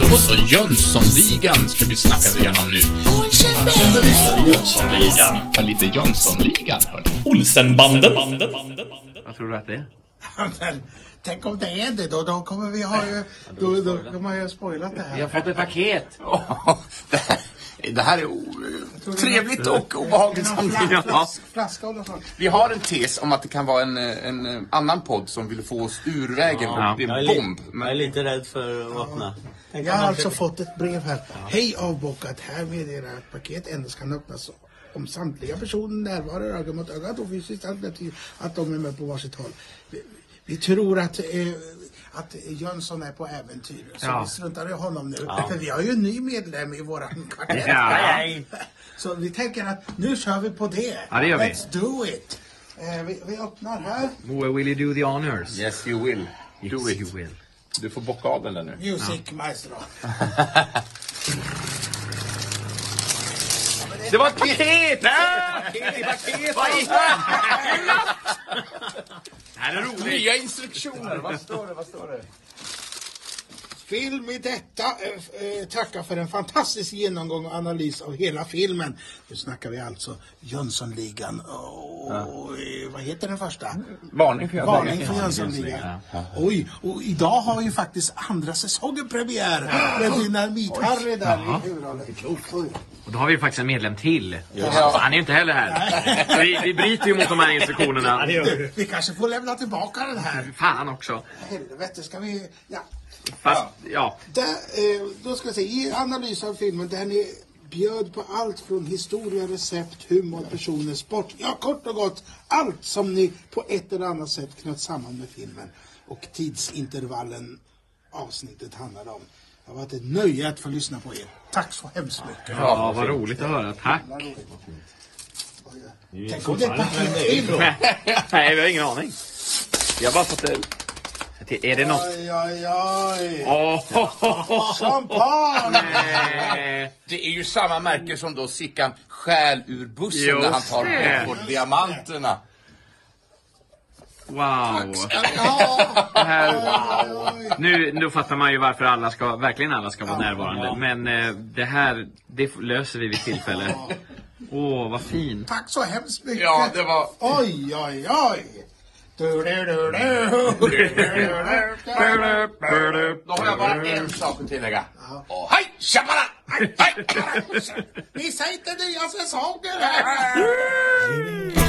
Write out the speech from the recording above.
Då så, Jönssonligan ska vi snacka igenom nu. Jönssonligan. Ja, lite Jönssonligan, hörni. Olsenbanden. Vad tror du att det är? Men, tänk om det är det då, då kommer vi ha ju, då, då kommer jag ju spoilat det Vi har här. fått ett paket. det, här, det här är trevligt och obehagligt samtidigt. Ja. Vi har en tes om att det kan vara en, en, en annan podd som vill få oss ur vägen Ja. och det är, li- bomb. jag är lite rädd för att öppna. Jag har alltså fått ett brev här. Hej avbockat. Här meddelar att paket endast kan öppnas om samtliga personer närvarar öga mot öga och fysiskt alternativ att de är med på varsitt håll. Vi, tror att, eh, att Jönsson är på äventyr. Så Ja. vi struntar i honom nu. För vi har ju en ny medlem i våran kvartett. Ja. Nej. Så vi tänker att nu kör vi på det. Ja, det gör vi. Let's do it. Eh, vi, vi öppnar här. Moe, will you do the honors? yes you will. Do Yes, it. you will. Du får bocka av den där nu. Music maestro. Det var ett paket! Paket i paket! Vad i Det här är roligt. Nya instruktioner, vad står det? Vad står det? Film i detta. Eh, eh, tacka för en fantastisk genomgång och analys av hela filmen. Nu snackar vi alltså Jönssonligan och eh, vad heter den första? Varning för Varning för Jönssonligan. Oj, och idag har ju faktiskt andra säsongen premiär med Dynamit-Harry där i huvudrollen. Och då har vi faktiskt en medlem till. Han är ju inte heller här. Så Vi, vi bryter ju mot de här instruktionerna. Vi kanske får lämna tillbaka den här. Fan också. Helvete, ska vi... Ja. Fast, ja. Där, eh, då ska jag säga, i analys av filmen där ni bjöd på allt från historia, recept, humor, personer, sport. Ja, kort och gott allt som ni på ett eller annat sätt knöt samman med filmen. Och tidsintervallen avsnittet handlar om. Det har varit ett nöje att få lyssna på er. Tack så hemskt mycket. Ja, vad roligt att höra. Tack. Tänk om det är paketfilm. Nej, vi har ingen aning. Vi har bara fått det... Är det något... Oj, oj, oj. Åh! Champagne! Det är ju samma märke som då Sickan stjäl ur bussen Just när han tar det. bort diamanterna. Wow. Det här, nu, nu fattar man ju varför alla ska, verkligen alla ska vara närvarande. Men eh, det här, det löser vi vid tillfälle. Åh, vad fint. Tack så hemskt mycket. Ja, det var... Oj, oj, oj. Du, du, du, du. Då har jag bara en sak att tillägga. Och hej, tjabala! Hej, hej, tjabala! Missa inte nya säsonger här.